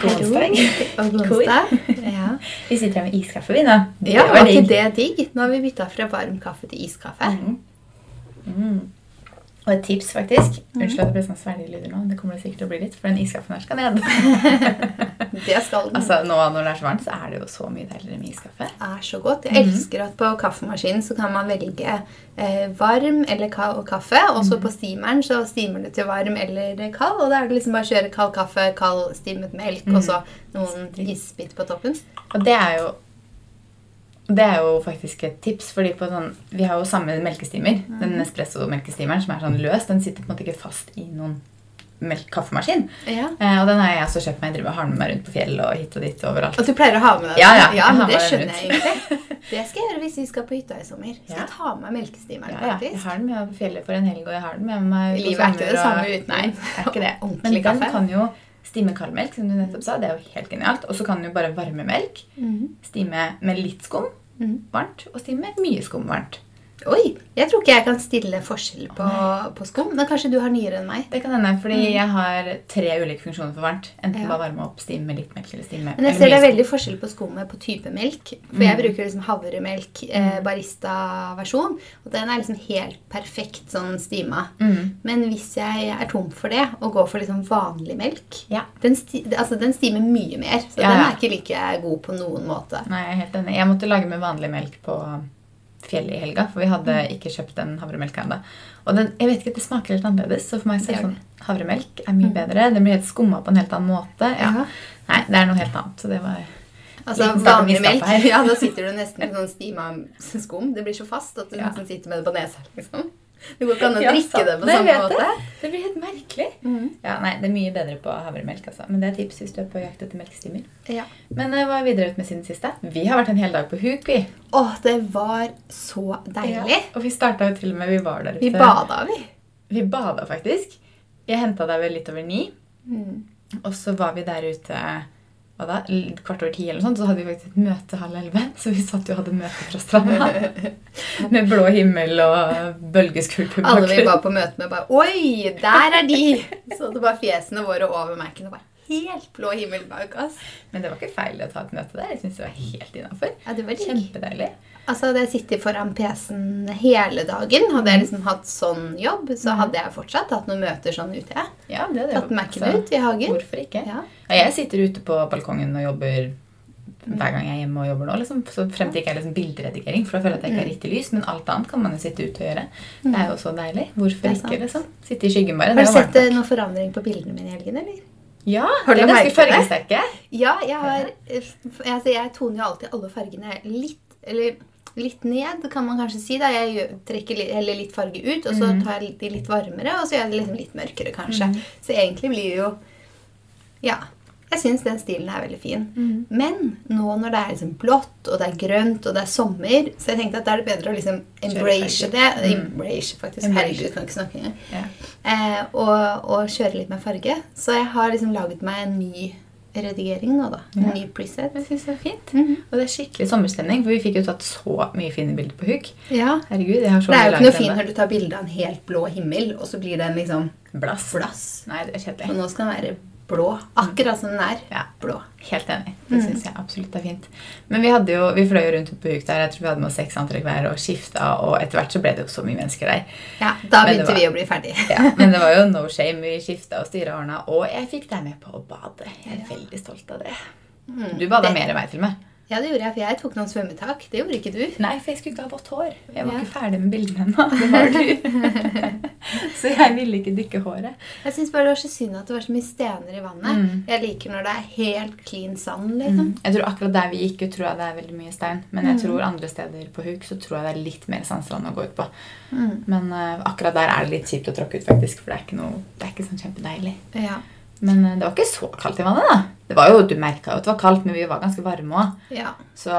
God onsdag. Og god onsdag. Ja. Vi sitter her med iskaffe, vi nå. Ja, var ikke det digg? Nå har vi bytta fra varm kaffe til iskaffe. Mm. Og et tips, faktisk. Unnskyld at det ble sånn svelgelyder nå. Det kommer det sikkert til å bli litt, for den iskaffen her skal ned. Det skal den. altså, nå når det er så varmt, så er det jo så mye deiligere med iskaffe. er så godt. Jeg elsker at på kaffemaskinen så kan man velge eh, varm eller kald kaffe. Og så på steameren så steamer det til varm eller kald. Og da er det liksom bare å kjøre kald kaffe, kald stimet melk og så noen isbit på toppen. Og det er jo det er jo faktisk et tips, fordi på sånn, vi har jo samme melkestimer. Den espresso-melkestimeren som er sånn løs, den sitter på en måte ikke fast i noen kaffemaskin. Ja. Eh, og den har jeg også kjøpt meg. Jeg driver har med meg rundt på fjellet og hit og dit overalt. Og du pleier å ha med deg Ja, ja, ja men det skjønner jeg egentlig. Det skal jeg gjøre hvis vi skal på hytta i sommer. Skal jeg ta med meg melkestimeren, Ja, ja, jeg har den med meg på fjellet for en helg, og jeg har den med meg Livet er ikke det samme og- uten Nei, det er ikke det. Men ordentlig den kaffe. kan jo stime kaldmelk, som du nettopp sa. Det er jo helt genialt. Og så kan du bare varme melk. Mhm. Stime med litt skum. Varmt, og stime med mye skum varmt. Oi, jeg tror ikke jeg kan stille forskjell på, på skum. Men kanskje du har nyere enn meg. Det kan hende, fordi jeg har tre ulike funksjoner for varmt. Enten Ja. bare varme opp, stimme med litt melk, eller stimme... med Men jeg ser det er veldig forskjell på skummet på type melk. For jeg bruker liksom havremelk, eh, barista-versjon. Og den er liksom helt perfekt sånn stima. Mm. Men hvis jeg er tom for det og går for liksom vanlig melk Ja. den, sti altså, den stimer mye mer. Så Ja, den er ikke like god på noen måte. Nei, jeg er helt enig. Jeg måtte lage med vanlig melk på fjellet i helga, for vi hadde ikke kjøpt den havremelka ennå. Og den, jeg vet ikke, det smaker helt annerledes, så for meg så er det sånn havremelk er mye bedre. Den blir helt skumma på en helt annen måte. Ja. Nei, det er noe helt annet. Så det var Altså vanlig melk, ja, da sitter du nesten i sånn stima skum. Det blir så fast at du Ja. nesten sitter med det på nesa. liksom. Det går ikke an å Ja, drikke sant. det på Nei, samme måte. Det blir helt merkelig. Mm. Ja, nei, Det er mye bedre på havremelk, altså. Men det er tips hvis du er på jakt etter melkestimer. Ja. Men eh, hva er videre ut med siden siste? Vi har vært en hel dag på huk, vi. Åh, det var så deilig. Og vi starta jo til og med Vi var der ute. Vi bada, vi. Vi bada faktisk. Jeg henta deg vel litt over ni. Mm. Og så var vi der ute hva da, kvart over ti, eller sånt, så hadde vi faktisk et møte halv elleve. Så vi satt jo og hadde møte fra stranda. Med blå himmel og bølgeskulptur. Alle vi var på møte med, bare Oi, der er de! Så det var fjesene våre over og bare helt blå himmel bak oss. Men det var ikke feil å ta et møte der. Jeg synes det var helt innafor. Ja, det var. Kjempedeilig. Altså, Hadde jeg sittet foran PC-en hele dagen, hadde jeg liksom hatt sånn jobb, så hadde jeg fortsatt hatt noen møter sånn ute. Ja, det det. Tatt Mac-en ut i hagen. Hvorfor ikke? Ja. Ja, jeg sitter ute på balkongen og jobber hver gang jeg er hjemme og jobber nå. Liksom. Så frem til ikke er liksom bilderedigering, for da føler jeg at jeg ikke Mm. har riktig lys. Men alt annet kan man jo sitte ute og gjøre. Det er jo så deilig. Hvorfor ikke? liksom? Sitte i skyggen bare. Har du sett eh, noen forandring på bildene mine i helgen, eller? Ja, Har de er ganske fargesterke. Ja, jeg har altså, Jeg toner jo alltid alle fargene litt Eller litt ned, kan man kanskje si. da Jeg trekker litt, heller litt farge ut, og så tar jeg de litt varmere, og så gjør jeg det liksom litt mørkere, kanskje. Så egentlig blir det jo Ja. Jeg syns den stilen er veldig fin. Men nå når det er liksom blått, og det er grønt, og det er sommer, så jeg tenkte at da er det bedre å liksom embrace det. det. Embrace, faktisk. Herregud, kan ikke snakke engang. Ja. Eh, og, og kjøre litt med farge. Så jeg har liksom laget meg en ny redigering nå, da. En Ja. ny preset. Jeg synes det er fint. Mhm. Og det er skikkelig sommerstemning, for vi fikk jo tatt så mye fine bilder på huk. Ja. Herregud, jeg har så Det er jo ikke noe fint når du tar bilde av en helt blå himmel, og så blir den liksom Blass. blass. Nei, det er Så kjedelig. nå skal den være blå. Akkurat som den er. Ja. Blå. Helt enig. Det syns synes jeg absolutt er fint. Men vi, hadde jo, vi fløy jo rundt på huk der. Jeg tror vi hadde med oss seks antrekk hver og skifta. Og etter hvert så ble det jo så mye mennesker der. Ja, Da begynte var- vi å bli ferdig. Ja, men det var jo no shame. Vi skifta og styra ordna. Og jeg fikk deg med på å bade. Jeg er veldig stolt av det. Mm. Du bada mer enn meg, til og med. Ja, det gjorde jeg, for jeg tok noen svømmetak. Det gjorde ikke du. Nei, for jeg skulle ikke ha vått hår. Jeg var Ja. ikke ferdig med bildene ennå. Det var du. så jeg ville ikke dykke håret. Jeg syns bare det var så synd at det var så mye stener i vannet. Mm. Jeg liker når det er helt clean sand, liksom. Jeg tror akkurat der vi gikk ut, tror jeg det er veldig mye stein. Men jeg tror andre steder på huk så tror jeg det er litt mer sandstrand å gå ut på. Mm. Men uh, akkurat der er det litt kjipt å tråkke ut, faktisk. For det er ikke, noe, det er ikke sånn kjempedeilig. Ja. Men eh, det var ikke så kaldt i vannet, da. Det var jo, Du merka jo at det var kaldt, men vi var ganske varme òg. ja. Så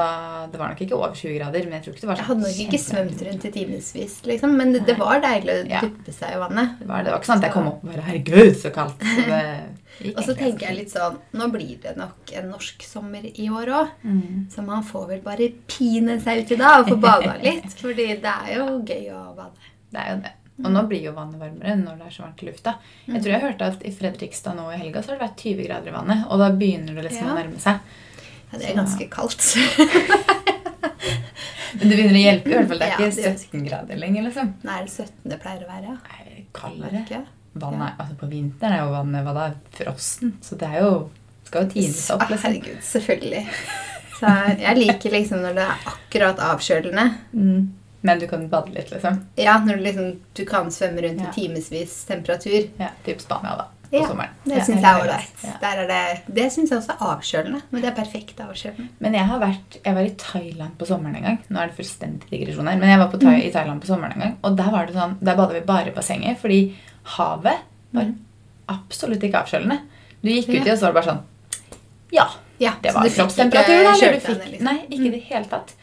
det var nok ikke over 20 grader. Men jeg tror ikke det var Jeg sånn hadde nok ikke svømt rundt i timevis, liksom, men det, det var deilig å Ja. duppe seg i vannet. Det var, det var ikke sånn at jeg kom opp og bare Herregud, så kaldt. Så det Og så tenker jeg litt sånn Nå blir det nok en norsk sommer i år òg. Mm. Så man får vel bare pine seg uti da og få bada litt. Fordi det er jo gøy å bade. Det er jo det. Og nå blir jo vannet varmere når det er så varmt i lufta. Jeg tror jeg hørte at i Fredrikstad nå i helga så har det vært 20 grader i vannet. Og da begynner det liksom Ja. å nærme seg. Ja, det er ganske kaldt. Men det begynner å hjelpe. i hvert fall. Det er ikke det 17 grader lenger, liksom. Nei, er det 17 det pleier å være? ja? Er det kaldere. Vannet, altså På vinteren er jo vannet hva da, frossen. Så det er jo skal jo tines opp. Liksom. Herregud, selvfølgelig. Så jeg liker liksom når det er akkurat avkjølende. Mm. Men du kan bade litt, liksom. Ja, når du liksom du kan svømme rundt Ja. i timevis temperatur. Ja, Typ Spania, da. På Ja, sommeren. Det Ja, syns jeg er ålreit. Ja. Det, det syns jeg også er avkjølende. Men det er perfekt avkjølende. Men jeg har vært, jeg var i Thailand på sommeren en gang. Nå er det fullstendig digresjon her. Men jeg var på mm. i Thailand på sommeren en gang, og der var det sånn, der bada vi bare i bassenget. Fordi havet var Mm. absolutt ikke avkjølende. Du gikk uti, og så var det bare sånn Ja, Ja, det var kroppstemperatur. Eller du fikk, nei, ikke i det hele tatt.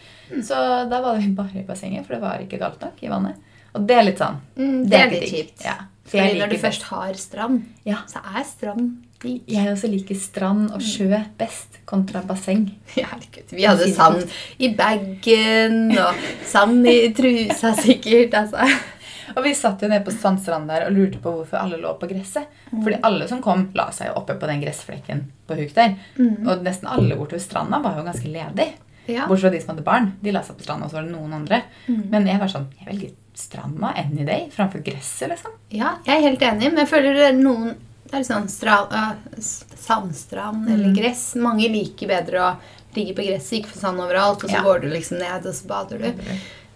Så da var vi bare i bassenget, for det var ikke kaldt nok i vannet. Og det er litt sånn Mm, Det det er litt kjipt. Ja. For Fordi når du først har strand, Ja. så er strand digg. Jeg også liker strand og sjø best kontra basseng. Herregud. Vi hadde sand i bagen og sand i trusa sikkert. Altså. Og vi satt jo nede på sandstranden der og lurte på hvorfor alle lå på gresset. Fordi alle som kom, la seg jo oppe på den gressflekken på huk der. Og nesten alle bortover stranda var jo ganske ledige. Ja. Bortsett fra de som hadde barn. De la seg på stranda, og så var det noen andre. Men jeg var sånn Jeg velger stranda any day framfor gresset, liksom. ja, jeg er helt enig, men jeg føler det er noen det er sånn stral, øh, sandstrand Mm. eller gress. Mange liker bedre å ligge på gresset, ikke få sand overalt, og så Ja. går du liksom ned, og så bader du.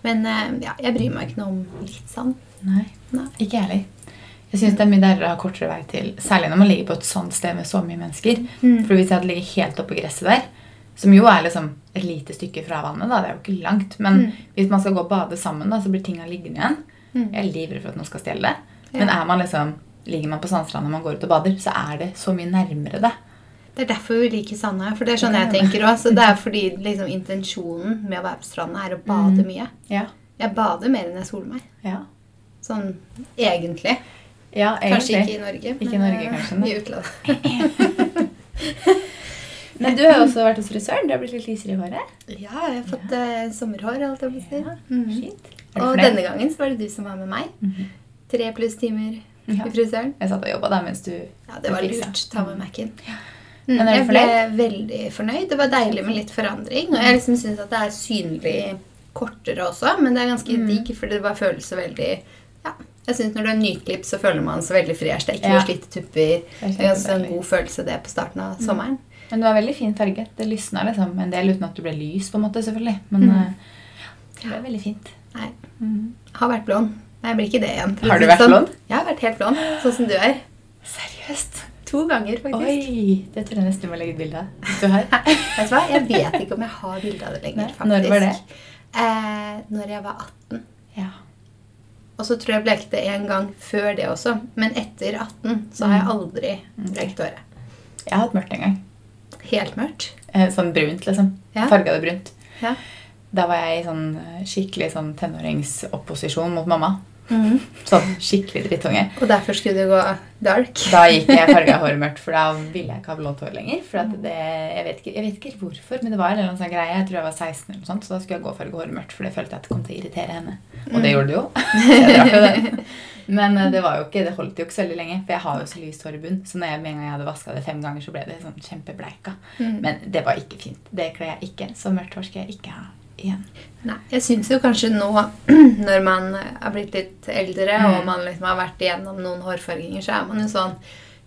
Men øh, ja, jeg bryr meg ikke noe om litt sand. Nei, Nei. ikke jeg heller. Jeg syns det er mye deiligere å ha kortere vei til, særlig når man ligger på et sånt sted med så mye mennesker. Mm. For hvis jeg hadde ligget helt oppe på gresset der, som jo er liksom et lite stykke fra vannet, da, det er jo ikke langt, men Mm. hvis man skal gå og bade sammen, da, så blir tinga liggende igjen. Mm. Jeg er livredd for at noen skal stjele det. Men Ja. er man liksom, ligger man på sandstranda og man går ut og bader, så er det så mye nærmere det. Det er derfor vi liker sanda. for det er sånn jeg tenker også. Det er fordi liksom, intensjonen med å være på stranda er å bade Mm. mye. Ja. Jeg bader mer enn jeg soler meg. Ja, Sånn egentlig. ja Kanskje ikke i Norge, Ikke i Norge, eh, kanskje, i utlandet. Men du har jo også vært hos frisøren. Du har blitt litt lysere i håret. Ja, jeg har fått ja. sommerhår, Alt jeg si. Ja, Mm. Fint. Og denne gangen så var det du som var med meg. Mhm. Tre pluss timer Ja. i frisøren. Jeg satt og jobba der mens du Ja, det var lurt. Ta med Mac-en. Ja. Mm, jeg ble veldig fornøyd. Det var deilig med litt forandring. Og jeg liksom syns at det er synlig kortere også, men det er ganske Mm. digg, for det bare føles så veldig Ja. Jeg synes Når du har nyklipp, så føler man seg veldig fresh. Det er ikke Ja. noe slitte tupper. Det er en god følelse det på starten av sommeren. Men du var veldig fin farge. Det lysna liksom en del uten at du ble lys, på en måte, selvfølgelig. Men Mm. eh, det ble veldig fint. Nei, Mm. har vært blond. Nei, jeg blir ikke det igjen. Har du vært sånn. blond? Jeg har vært helt blond, sånn som du er. Seriøst? To ganger, faktisk. Oi! Det tror jeg nesten du må legge et bilde av. Du har. Vet du hva? Jeg vet ikke om jeg har bilde av det lenger, faktisk. når var det? Eh, når jeg var 18. Ja. Og så tror jeg bleket det en gang før det også. Men etter 18 så har jeg aldri bleket håret. Jeg har hatt mørkt en gang. Helt mørkt. Eh, Sånn brunt, liksom. Ja. Farga det brunt. Ja. Da var jeg i sånn eh, skikkelig sånn tenåringsopposisjon mot mamma. Sånn skikkelig drittunge. Og derfor skulle du gå dark. Da gikk jeg farga håret mørkt, for da ville jeg ikke ha blått hår lenger. For at det, jeg, vet ikke, jeg vet ikke hvorfor, men det var en eller annen sånn greie. Jeg tror jeg var 16, eller noe sånt, så da skulle jeg gå og farge håret mørkt, for det følte jeg at det kom til å irritere henne. Og det gjorde det jo. Så jeg jo det. Men eh, det var jo ikke, det holdt jo ikke så veldig lenge, for jeg har jo så lyst hår i bunn. Så når jeg, med en gang jeg hadde vaska det fem ganger, så ble det sånn kjempebleika. Men det var ikke fint. Det kler jeg ikke. Så mørkt hår skal jeg ikke ha igjen. Nei, jeg syns jo kanskje nå, når man er blitt litt eldre, Mm. og man liksom har vært igjennom noen hårfarginger, så er man jo sånn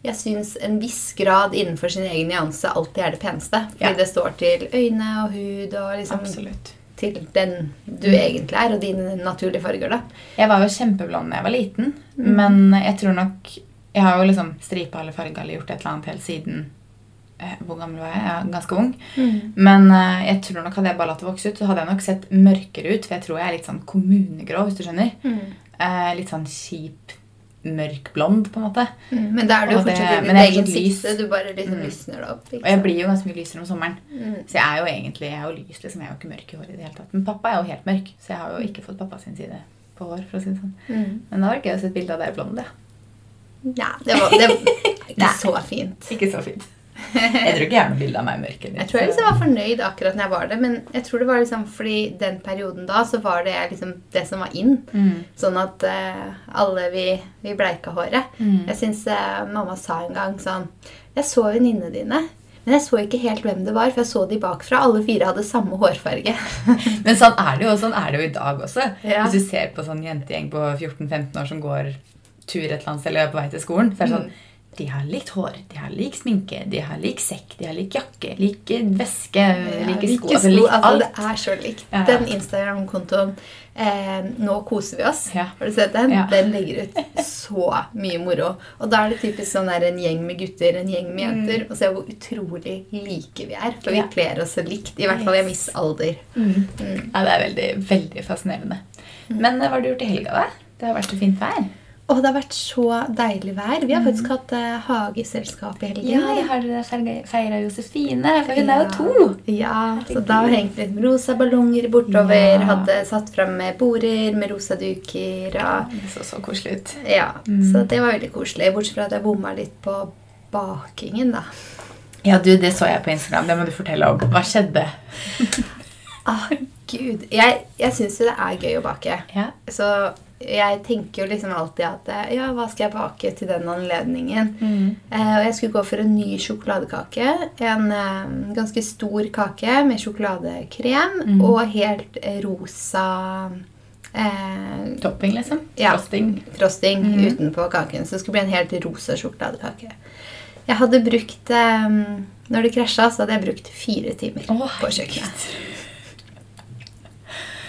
Jeg syns en viss grad innenfor sin egen nyanse alltid er det peneste. Fordi Ja. det står til øyne og hud og liksom Absolutt. Til den du egentlig er, og dine naturlige farger, da. Jeg var jo kjempeblond da jeg var liten, men jeg tror nok Jeg har jo liksom stripa eller farga eller gjort et eller annet helt siden eh, Hvor gammel var jeg? Jeg er ganske ung. Men eh, jeg tror nok hadde jeg bare latt det vokse ut, så hadde jeg nok sett mørkere ut. For jeg tror jeg er litt sånn kommunegrå, hvis du skjønner. Eh, litt sånn kjip, mørk blond, på en måte. Mm, Men da er du jo fortsatt i ditt eget sikte. Du bare liksom Mm. lysner det opp. Og jeg blir jo ganske mye lysere om sommeren. Mm. Så jeg er jo egentlig jeg er jo lys, liksom. Jeg er jo ikke mørk i håret i det hele tatt. Men pappa er jo helt mørk, så jeg har jo ikke fått pappa sin side på hår. for å si det sånn. Mm. Men da var det gøy å se et bilde av deg blond. Ja. Ja, det var, det ikke så fint. Ikke så fint. Jeg tror ikke jeg har noe bilde av meg i mørket. Jeg tror jeg liksom var fornøyd akkurat når jeg var det, men jeg tror det var liksom fordi den perioden da, så var det liksom det som var inn. Mm. Sånn at uh, alle vi, vi bleika håret. Mm. Jeg syns uh, mamma sa en gang sånn Jeg så venninnene dine. Men jeg så ikke helt hvem det var, for jeg så de bakfra. Alle fire hadde samme hårfarge. Men sånn er det jo, sånn er det jo i dag også. Ja. Hvis du ser på sånn jentegjeng på 14-15 år som går tur et eller annet sted eller er på vei til skolen, så er det sånn De har likt hår, de har lik sminke, de har lik sekk, de har lik jakke, lik veske, Ja, like sko, sko. Altså lik altså, det er så likt. Ja. Den Instagram-kontoen eh, 'Nå koser vi oss', Ja. har du sett den? Den legger ut så mye moro. Og da er det typisk sånn der en gjeng med gutter, en gjeng med jenter. Og se hvor utrolig like vi er. For vi Mm. Kler oss så likt. I hvert fall i en viss alder. Mm. Mm. Ja, det er veldig, veldig fascinerende. Men eh, hva har du gjort i helga, da? Det har vært så fint vær. Og det har vært så deilig vær. Vi har faktisk hatt uh, hageselskap i helgen. Mm. Ja, har feira Josefine, for hun er jo to. Ja, så da har vi hengt litt med rosa ballonger bortover. Ja. Hadde satt fram med border med rosa duker. Og, Det så så koselig ut. ja, Mm. Så det var veldig koselig. Bortsett fra at jeg bomma litt på bakingen, da. Ja, du, det så jeg på Instagram. Det må du fortelle om. Hva skjedde? Ah, Gud. Jeg, jeg syns jo det er gøy å bake. Ja. Så jeg tenker jo liksom alltid at eh, ja, hva skal jeg bake til den anledningen? Eh, og jeg skulle gå for en ny sjokoladekake. En eh, ganske stor kake med sjokoladekrem Mm. og helt rosa eh, Topping, liksom? Ja. Frosting. frosting Mhm. utenpå kaken. Så det skulle bli en helt rosa sjokoladekake. Jeg hadde brukt Når det krasja, så hadde jeg brukt fire timer oh, på kjøkkenet.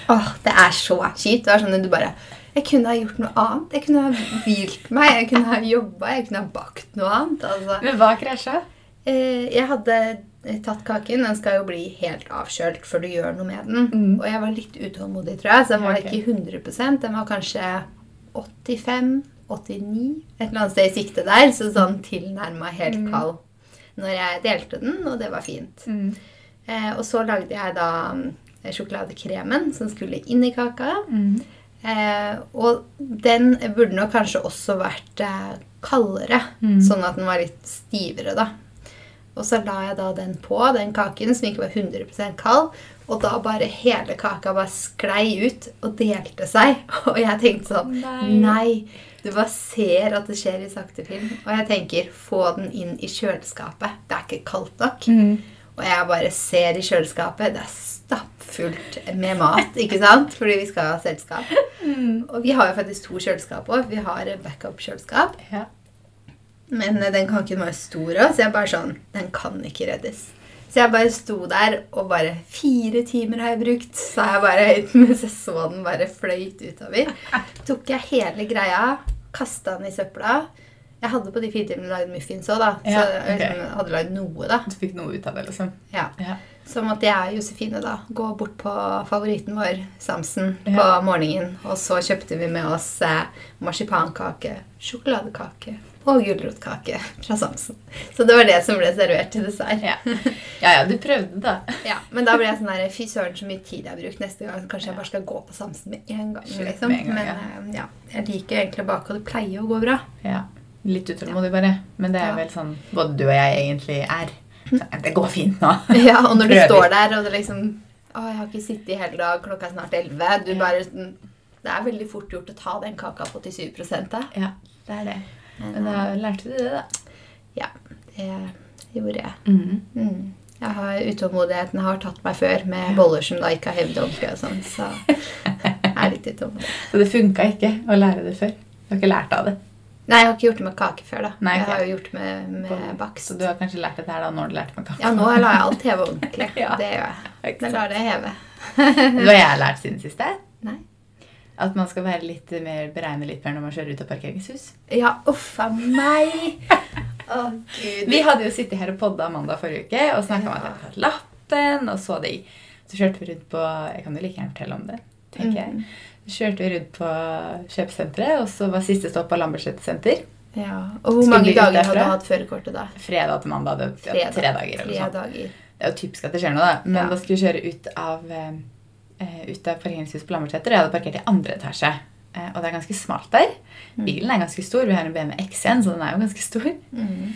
Åh, det er så kjipt. Det var sånn at du bare Jeg kunne ha gjort noe annet. Jeg kunne ha hvilt meg, jeg kunne ha jobba, jeg kunne ha bakt noe annet. Altså. Men hva krasja? Eh, jeg hadde tatt kaken. Den skal jo bli helt avkjølt før du gjør noe med den. Mm. Og jeg var litt utålmodig, tror jeg. Så den var okay. ikke 100% Den var kanskje 85-89. Et eller annet sted i sikte der. Så sånn tilnærma helt Mm. kald når jeg delte den, og det var fint. Eh, og så lagde jeg da mm, sjokoladekremen som skulle inn i kaka. Mm. Eh, og den burde nok kanskje også vært eh, kaldere, Mm. sånn at den var litt stivere, da. Og så la jeg da den på, den kaken som ikke var 100 kald. Og da bare hele kaka bare sklei ut og delte seg. Og jeg tenkte sånn Nei. Nei. Du bare ser at det skjer i sakte film. Og jeg tenker få den inn i kjøleskapet. Det er ikke kaldt nok. Mm. Og jeg bare ser i kjøleskapet. Det er stappfullt med mat, ikke sant? Fordi vi skal ha selskap. Mm. Og vi har jo faktisk to kjøleskap òg. Vi har backup-kjøleskap. Ja. Men eh, den kan var jo stor òg, så jeg bare sånn Den kan ikke reddes. Så jeg bare sto der og bare Fire timer har jeg brukt, sa jeg bare høyt mens jeg så den bare fløyt utover. Tok jeg hele greia, kasta den i søpla. Jeg hadde på de fire timene lagd muffins òg, da. Så Ja, jeg ok. liksom hadde lagd noe, da. Du fikk noe ut av det, liksom? Ja. Ja. Så måtte jeg og Josefine da gå bort på favoritten vår, Samsen, på Ja. morgenen. Og så kjøpte vi med oss eh, marsipankake, sjokoladekake og gulrotkake fra Samsen. Så det var det som ble servert til dessert. Ja. ja, ja, du prøvde, da. Ja, Men da ble jeg sånn der Fy søren, så mye tid jeg har brukt neste gang. så Kanskje jeg bare skal gå på Samsen med en gang. Liksom. med en gang, men eh, ja, jeg liker egentlig å bake, og det pleier å gå bra. Ja. Litt utålmodig, bare. Men det er vel sånn både du og jeg egentlig er. Så Det går fint nå. Ja, Og når du Prøver. står der, og det liksom Å, jeg har ikke sittet i hele dag, klokka er snart elleve. Du Ja. bare sånn, Det er veldig fort gjort å ta den kaka på 87 da. Ja, det er det. Men, Men da lærte du det, da. Ja, det gjorde jeg. Mm. Mm. Jeg har Utålmodigheten har tatt meg før med boller som da ikke har hevd ordentlig. og sånn, Så jeg er litt utålmodig. Så det funka ikke å lære det før? Du har ikke lært av det? Nei, jeg har ikke gjort det med kake før. da. Nei, Jeg har jo gjort det med, med bakst. Så du har kanskje lært dette her da når du lærte med kake? Ja, nå lar jeg alt heve ordentlig. Ja. Det gjør jeg. Jeg lar det heve. Hva har jeg lært siden siste? Nei. At man skal være litt mer, beregne litt mer når man kjører ut av parkeringshus. Ja, uff a meg. Å, gud. Vi hadde jo sittet her og podda mandag forrige uke og snakka om at jeg hadde lappen. Og så, de. så kjørte vi rundt på Jeg kan jo like gjerne fortelle om det. tenker jeg. Mm. Så kjørte vi rundt på kjøpesenteret, og så var siste stopp på Lambertseter senter. Ja. Og hvor mange dager hadde du hatt førerkortet da? Fredag til mandag. Det, Fredag. tre dager eller Tre dager. Det er jo typisk at det skjer noe, da. Men Ja. da skulle vi kjøre ut av, uh, ut av parkeringshuset på Lambertseter. Jeg hadde parkert i andre etasje. Eh, og det er ganske smalt der. Mm. Bilen er ganske stor. Vi har en BMW X1, så den er jo ganske stor. Mm.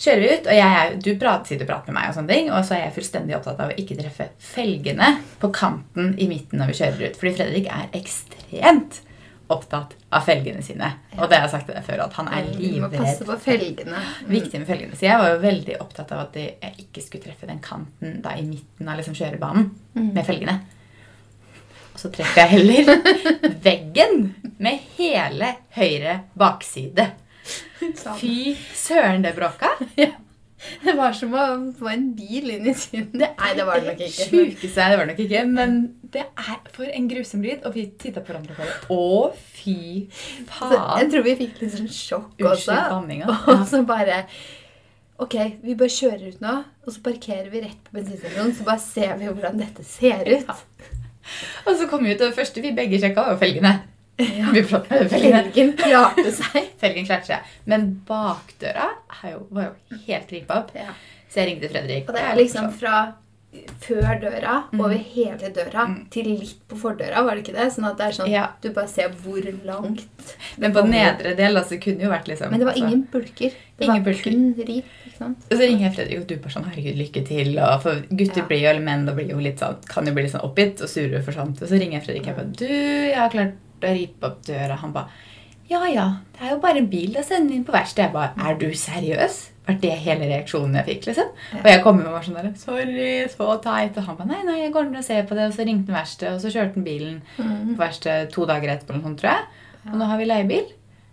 Kjører vi ut, og jeg du prater, sier du prater med meg, og sånne ting, og så er jeg fullstendig opptatt av å ikke treffe felgene på kanten i midten når vi kjører ut. Fordi Fredrik er ekstremt opptatt av felgene sine. Og det har jeg sagt til deg før, at han er Du må passe på felgene. Viktig med felgene. Så jeg var jo veldig opptatt av at jeg ikke skulle treffe den kanten da i midten av liksom kjørebanen med felgene. Og så treffer jeg heller veggen med hele høyre bakside. Sånn. Fy søren, det bråka. Det var som å få en bil inn i synet. Nei, det var det nok ikke. Sjukeste det var det nok ikke, men det er for en grusom lyd. Og vi titta på hverandre og bare Å, fy Så jeg tror vi fikk litt sånn sjokk også. Banninga. Og så bare Ok, vi bare kjører ut nå, og så parkerer vi rett på bensinstasjonen. Så bare ser vi hvordan dette ser ut. Og så kom vi ut, og det første vi begge sjekka, var felgene. Felgene. Felgen klarte seg. Felgen klarte seg. Men bakdøra jo, var jo helt ripa opp. Ja. Så jeg ringte Fredrik. Og det er liksom fra før døra, Mm. over hele døra, til litt på fordøra, var det ikke det? Sånn at det er sånn, Ja. du bare ser hvor langt. Men på nedre del altså, kunne jo vært liksom Men det var altså- ingen bulker. Det Ingen var bulker. kun rip. Og så ringer jeg Fredrik, og du bare sånn Herregud, lykke til. Og for gutter Ja. blir jo, eller menn da blir jo litt sånn, kan jo bli litt sånn oppgitt og sure for sånt. Og så ringer jeg Fredrik og jeg bare Du, jeg har klart å ripe opp døra. Han bare Ja ja, det er jo bare en bil. Da sender vi den på verksted. Jeg bare Er du seriøs? Var det hele reaksjonen jeg fikk? liksom? Og jeg kom med og var sånn der Sorry, så teit. Og han bare Nei, nei, jeg går ned og ser på det. Og så ringte han verkstedet, og så kjørte han bilen på verkstedet to dager etterpå, eller sånt, tror jeg. Og nå har vi leiebil.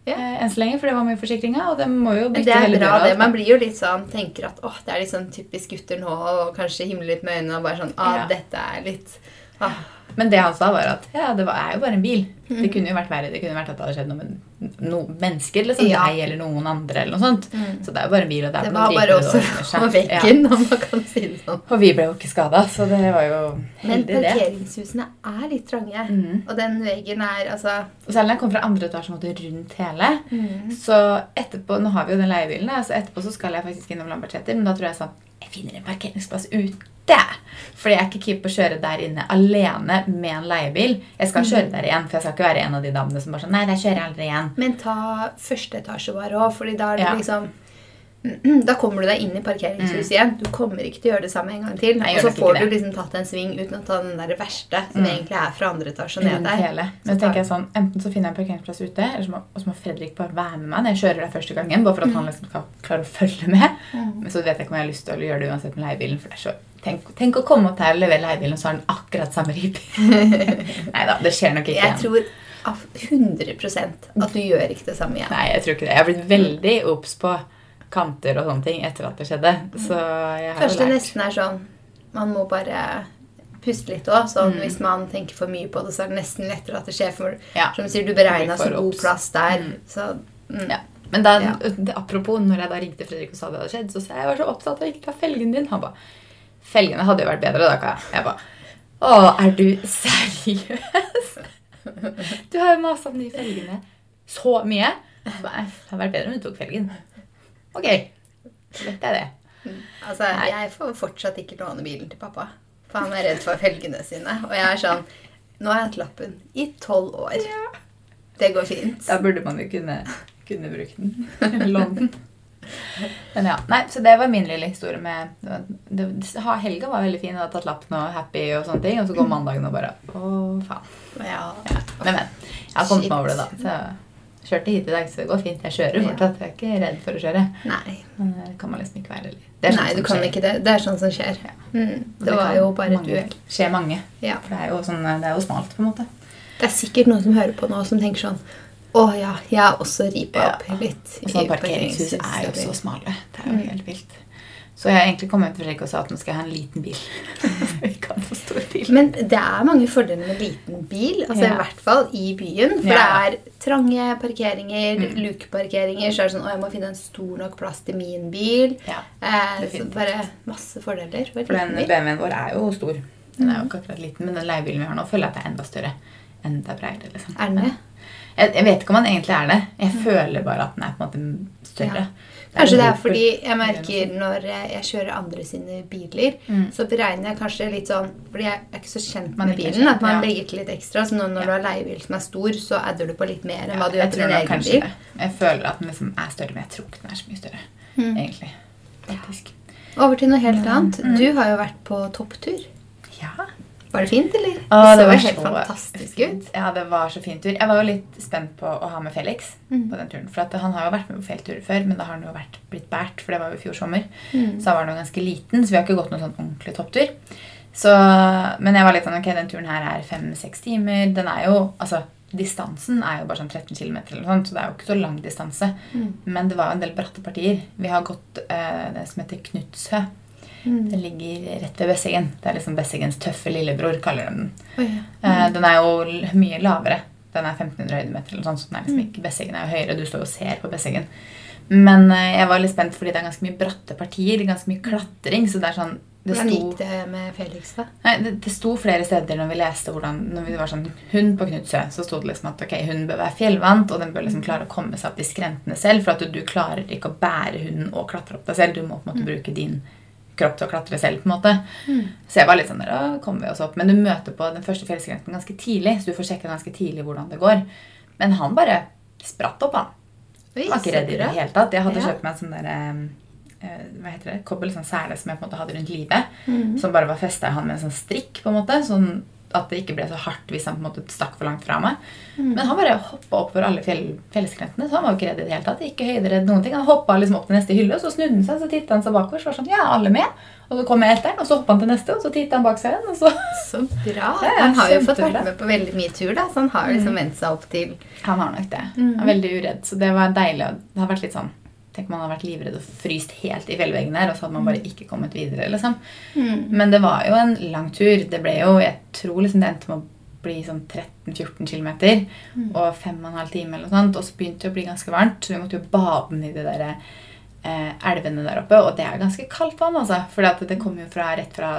Ja. Eh, enn så lenge, for det var med i forsikringa. Og det må jo bytte det hele bra, døra. det. Man blir jo litt sånn, tenker at åh, det er litt sånn typisk gutter nå, og kanskje himle litt med øynene og bare sånn ah, Ja. dette er litt ah. Men det han sa, var at ja, det var, er jo bare en bil. Mm. Det kunne jo vært verre. Det kunne vært at det hadde skjedd noe med noen mennesker. liksom, Ja. Deg eller noen andre. eller noe sånt. Så det er jo bare en bil. og det er Det var bare også på veggen, om man kan si det sånn. Og vi ble jo ikke skada, så det var jo heldig, det. Men parkeringshusene er litt trange. Mm. Og den veggen er altså Og Selv om jeg kom fra andre etasje måtte rundt hele, Mm. så etterpå Nå har vi jo den leiebilen, så etterpå så skal jeg faktisk innom Lambertseter, men da tror jeg sånn Jeg finner en parkeringsplass ute. Fordi jeg er ikke keen på å kjøre der inne alene med en leiebil. Jeg skal kjøre der igjen, for jeg skal ikke være en av de damene som bare sånn Nei, der kjører jeg aldri igjen. Men ta første etasje bare òg, fordi da er det Ja. liksom Da kommer du deg inn i parkeringshuset igjen. Du kommer ikke til å gjøre det samme en gang til. Mm. Nei, og så får. Mm. du liksom tatt en sving uten å ta den der verste, som egentlig er fra andre etasje ned der. hele. Men så tar- tenker jeg sånn, Enten så finner jeg en parkeringsplass ute, eller så må, så må Fredrik bare være med meg når jeg kjører der første gangen. Bare for at han liksom skal klare å følge med. Men så vet jeg ikke om jeg har lyst til å gjøre det uansett med leiebilen. for det er så... Tenk, tenk å komme opp her og levere leiebilen, og så har den akkurat samme rip. Nei da, det skjer nok ikke Jeg igjen. tror av 100% at du gjør ikke det samme igjen. Nei, jeg tror ikke det. Jeg har blitt veldig obs på kanter og sånne ting etter at det skjedde. Så jeg har Kanskje det nesten er sånn Man må bare puste litt òg. Sånn, Hvis man tenker for mye på det, så er det nesten lettere at det skjer. For Mm. Ja. som du sier, du beregna så god plass der. Mm. Så mm. Ja. Men da, Ja. det, apropos, når jeg da ringte Fredrik og sa det hadde skjedd, så sa jeg jeg var så opptatt av ikke ta felgen din. Han ba Felgene hadde jo vært bedre da, Kaja. Jeg ba Å, er du seriøs? Du har jo masa om de felgene så mye. Ba, Det hadde vært bedre om du tok felgen. Ok, så vet jeg det. Altså, Nei. jeg får fortsatt ikke låne bilen til pappa. For han er redd for felgene sine. Og jeg er sånn Nå har jeg hatt lappen i tolv år. Det går fint. Da burde man jo kunne, kunne bruke den. Låne den. Men ja, nei, Så det var min lille historie med det, ha, Helga var veldig fin og hadde tatt lappen og happy, og sånne ting, og så går mandagen og bare Å, faen. Ja. Ja. Men, men. Jeg har kommet meg over det, da. Så kjørte hit i dag, så det går fint. Jeg kjører fortsatt. Jeg er ikke redd for å kjøre. Nei. Men det kan man liksom ikke være. Det er sånn Nei, du kan skjer. ikke det. Det er sånn som skjer. Ja. Mm. Det, Det var jo bare et uhell. skjer mange. Ja. For det er jo, sånn, det er jo smalt, på en måte. Det er sikkert noen som hører på nå, som tenker sånn Å ja, jeg har også ripa Ja. opp litt. Og sånn parkeringshus er jo så smale. Det er jo helt vilt. Så jeg har egentlig kommet til Fredrik og sa at nå skal jeg ha en liten bil. Vi kan få stor bil. Men det er mange fordeler med liten bil, altså Ja. i hvert fall i byen. For Ja. det er trange parkeringer, Mm. lukeparkeringer. Så er det sånn Å, jeg må finne en stor nok plass til min bil. Ja, Eh, så bare masse fordeler. For, For den. BMW-en vår er jo stor. Den er Mm. jo ikke akkurat liten, men den leiebilen vi har nå, føler jeg at det er enda større. Enda bredere, liksom. Er den det? Jeg, jeg vet ikke om den egentlig er det. Jeg føler bare at den er på en måte større. Ja. Kanskje det er fordi jeg merker når jeg kjører andre sine biler, Mm. så beregner jeg kanskje litt sånn Fordi jeg er ikke så kjent med bilen. At man ja. legger til litt ekstra. Så nå når Ja. du har leiebil som er stor, så adder du på litt mer enn Ja, hva du gjør tror din egen bil. det. Jeg føler at den liksom er større, men jeg tror ikke den er så mye større. Mm. egentlig. faktisk. Over til noe helt annet. Mm. Du har jo vært på topptur. Ja. Var det fint, eller? Åh, det så var helt så fantastisk ut. Ja, det var så fin tur. Jeg var jo litt spent på å ha med Felix Mm. på den turen. For at han har jo vært med på fjellturer før, men da har han jo vært, blitt båret, for det var jo i fjor sommer. Mm. Så da var han jo ganske liten, så vi har ikke gått noen sånn ordentlig topptur. Så, men jeg var litt sånn, ok, den turen her er fem-seks timer. Den er jo, altså, distansen er jo bare sånn 13 km eller noe sånt, så det er jo ikke så lang distanse. Mm. Men det var jo en del bratte partier. Vi har gått eh, det som heter Knutshø. Mm. Den ligger rett ved Besseggen. Det er liksom Besseggens tøffe lillebror, kaller de den. Ja. Eh, Den er jo mye lavere. Den er 1500 høydemeter. eller sånt, så den er liksom ikke, Besseggen er jo høyere. Du står og ser på Besseggen. Men eh, jeg var litt spent fordi det er ganske mye bratte partier. Ganske mye klatring. så det er sånn det Hvordan gikk det med Felix, da? nei, det, det sto flere steder når vi leste hvordan når vi var sånn, Hund på Knutsø, så sto det liksom at ok, hun bør være fjellvant, og den bør liksom klare å komme seg opp de skrentene selv. For at du, du klarer ikke å bære hunden og klatre opp deg selv. Du må på en måte bruke din kropp til å klatre selv. på en måte. Mm. Så jeg var litt sånn der, «Å, kommer vi oss opp? Men du møter på den første fjellskrenten ganske tidlig, så du får sjekke ganske tidlig hvordan det går. Men han bare spratt opp, han. Oi, var ikke redd i det hele tatt. Jeg hadde Ja. kjøpt meg en sånn der, eh, hva heter det? kobbel, sånn sele som jeg på en måte hadde rundt livet. Mhm. Som bare var festa i han med en sånn strikk, på en måte. Sånn at det ikke ble så hardt hvis han på en måte stakk for langt fra meg. Mm. Men han bare hoppa opp for alle fjell, fjellskrentene, så han var jo ikke redd i det hele tatt. Ikke høyderedd noen ting. Han hoppa liksom opp til neste hylle, og så snudde han seg, så titta han seg bakover, så var sånn, ja, alle med? Og så kom jeg etter han, og så hoppa han til neste, og så titta han bak seg igjen, så Så bra. Ja, Han har jo fått vært med på veldig mye tur, da, så han har liksom vent seg opp til Han har nok det. Mm. Han er veldig uredd. Så det var deilig. Det har vært litt sånn Tenk om man hadde vært livredd og fryst helt i fjellveggen her, og så hadde man bare ikke kommet videre. liksom. Mm. Men det var jo en lang tur. Det ble jo, jeg tror liksom det endte med å bli sånn 13-14 km Mm. og 5 12 timer eller noe sånt. Og så begynte det å bli ganske varmt, så vi måtte jo bade i de der eh, elvene der oppe. Og det er ganske kaldt vann, altså. For det kommer jo fra, rett fra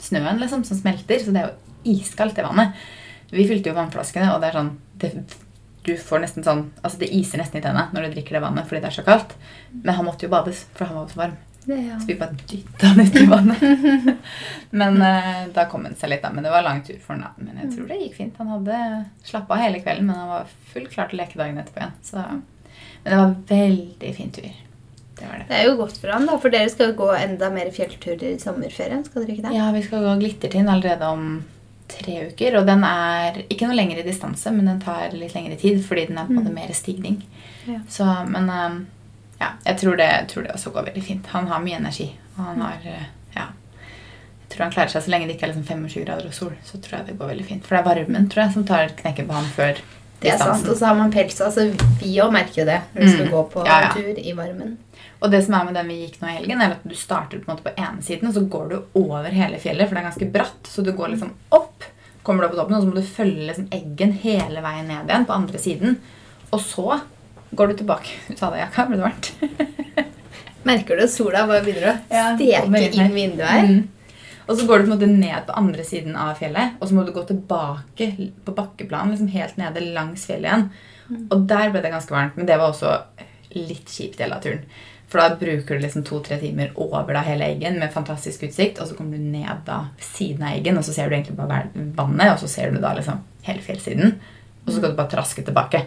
snøen liksom, som smelter, så det er jo iskaldt, det vannet. Vi fylte jo vannflaskene, og det er sånn det, Du får nesten sånn Altså, det iser nesten i tennene når du drikker det vannet fordi det er så kaldt. Men han måtte jo bades, for han var så varm. det, ja. Så vi bare dytta han uti vannet. Men eh, da kom han seg litt, da. Men det var lang tur for han. da. Men jeg tror det gikk fint. Han hadde slappa av hele kvelden, men han var fullt klar til å leke dagen etterpå igjen. Så, men det var veldig fin tur. Det var det. Det er jo godt for han, da, for dere skal gå enda mer fjellturer i sommerferien. skal dere ikke det? Ja, vi skal gå Glittertind allerede om tre uker. Og den er ikke noe lengre distanse, men den tar litt lengre tid fordi den er på en måte mer stigning. Ja. Så, men eh, ja, jeg tror det, tror det også går veldig fint. Han har mye energi. Og han har eh, ja, Jeg tror han klarer seg så lenge det ikke er liksom 25 grader og sol. Så tror jeg det går veldig fint. For det er varmen tror jeg, som tar knekken på han før distansen. Det er sant. Og så har man pelsa, så Vi òg merker jo det når vi skal Mm. gå på ja. tur i varmen. Og det som er med den vi gikk nå i helgen, er at du starter på en måte på ene siden, og så går du over hele fjellet, for det er ganske bratt. Så du går liksom opp, kommer du opp på toppen, og så må du følge liksom eggen hele veien ned igjen på andre siden. Og så går du tilbake. Du tar deg jakka, ble det varmt? Merker du sola bare begynner å steke ja, inn vinduet her? Mm. Og så går du på en måte ned på andre siden av fjellet, og så må du gå tilbake på bakkeplan, liksom helt nede langs fjellet igjen. Og der ble det ganske varmt, men det var også litt kjipt del av turen. For da bruker du liksom to-tre timer over da hele Eggen med fantastisk utsikt, og så kommer du ned da siden av Eggen, og så ser du egentlig bare vannet, og så ser du da liksom hele fjellsiden, og så skal du bare traske tilbake.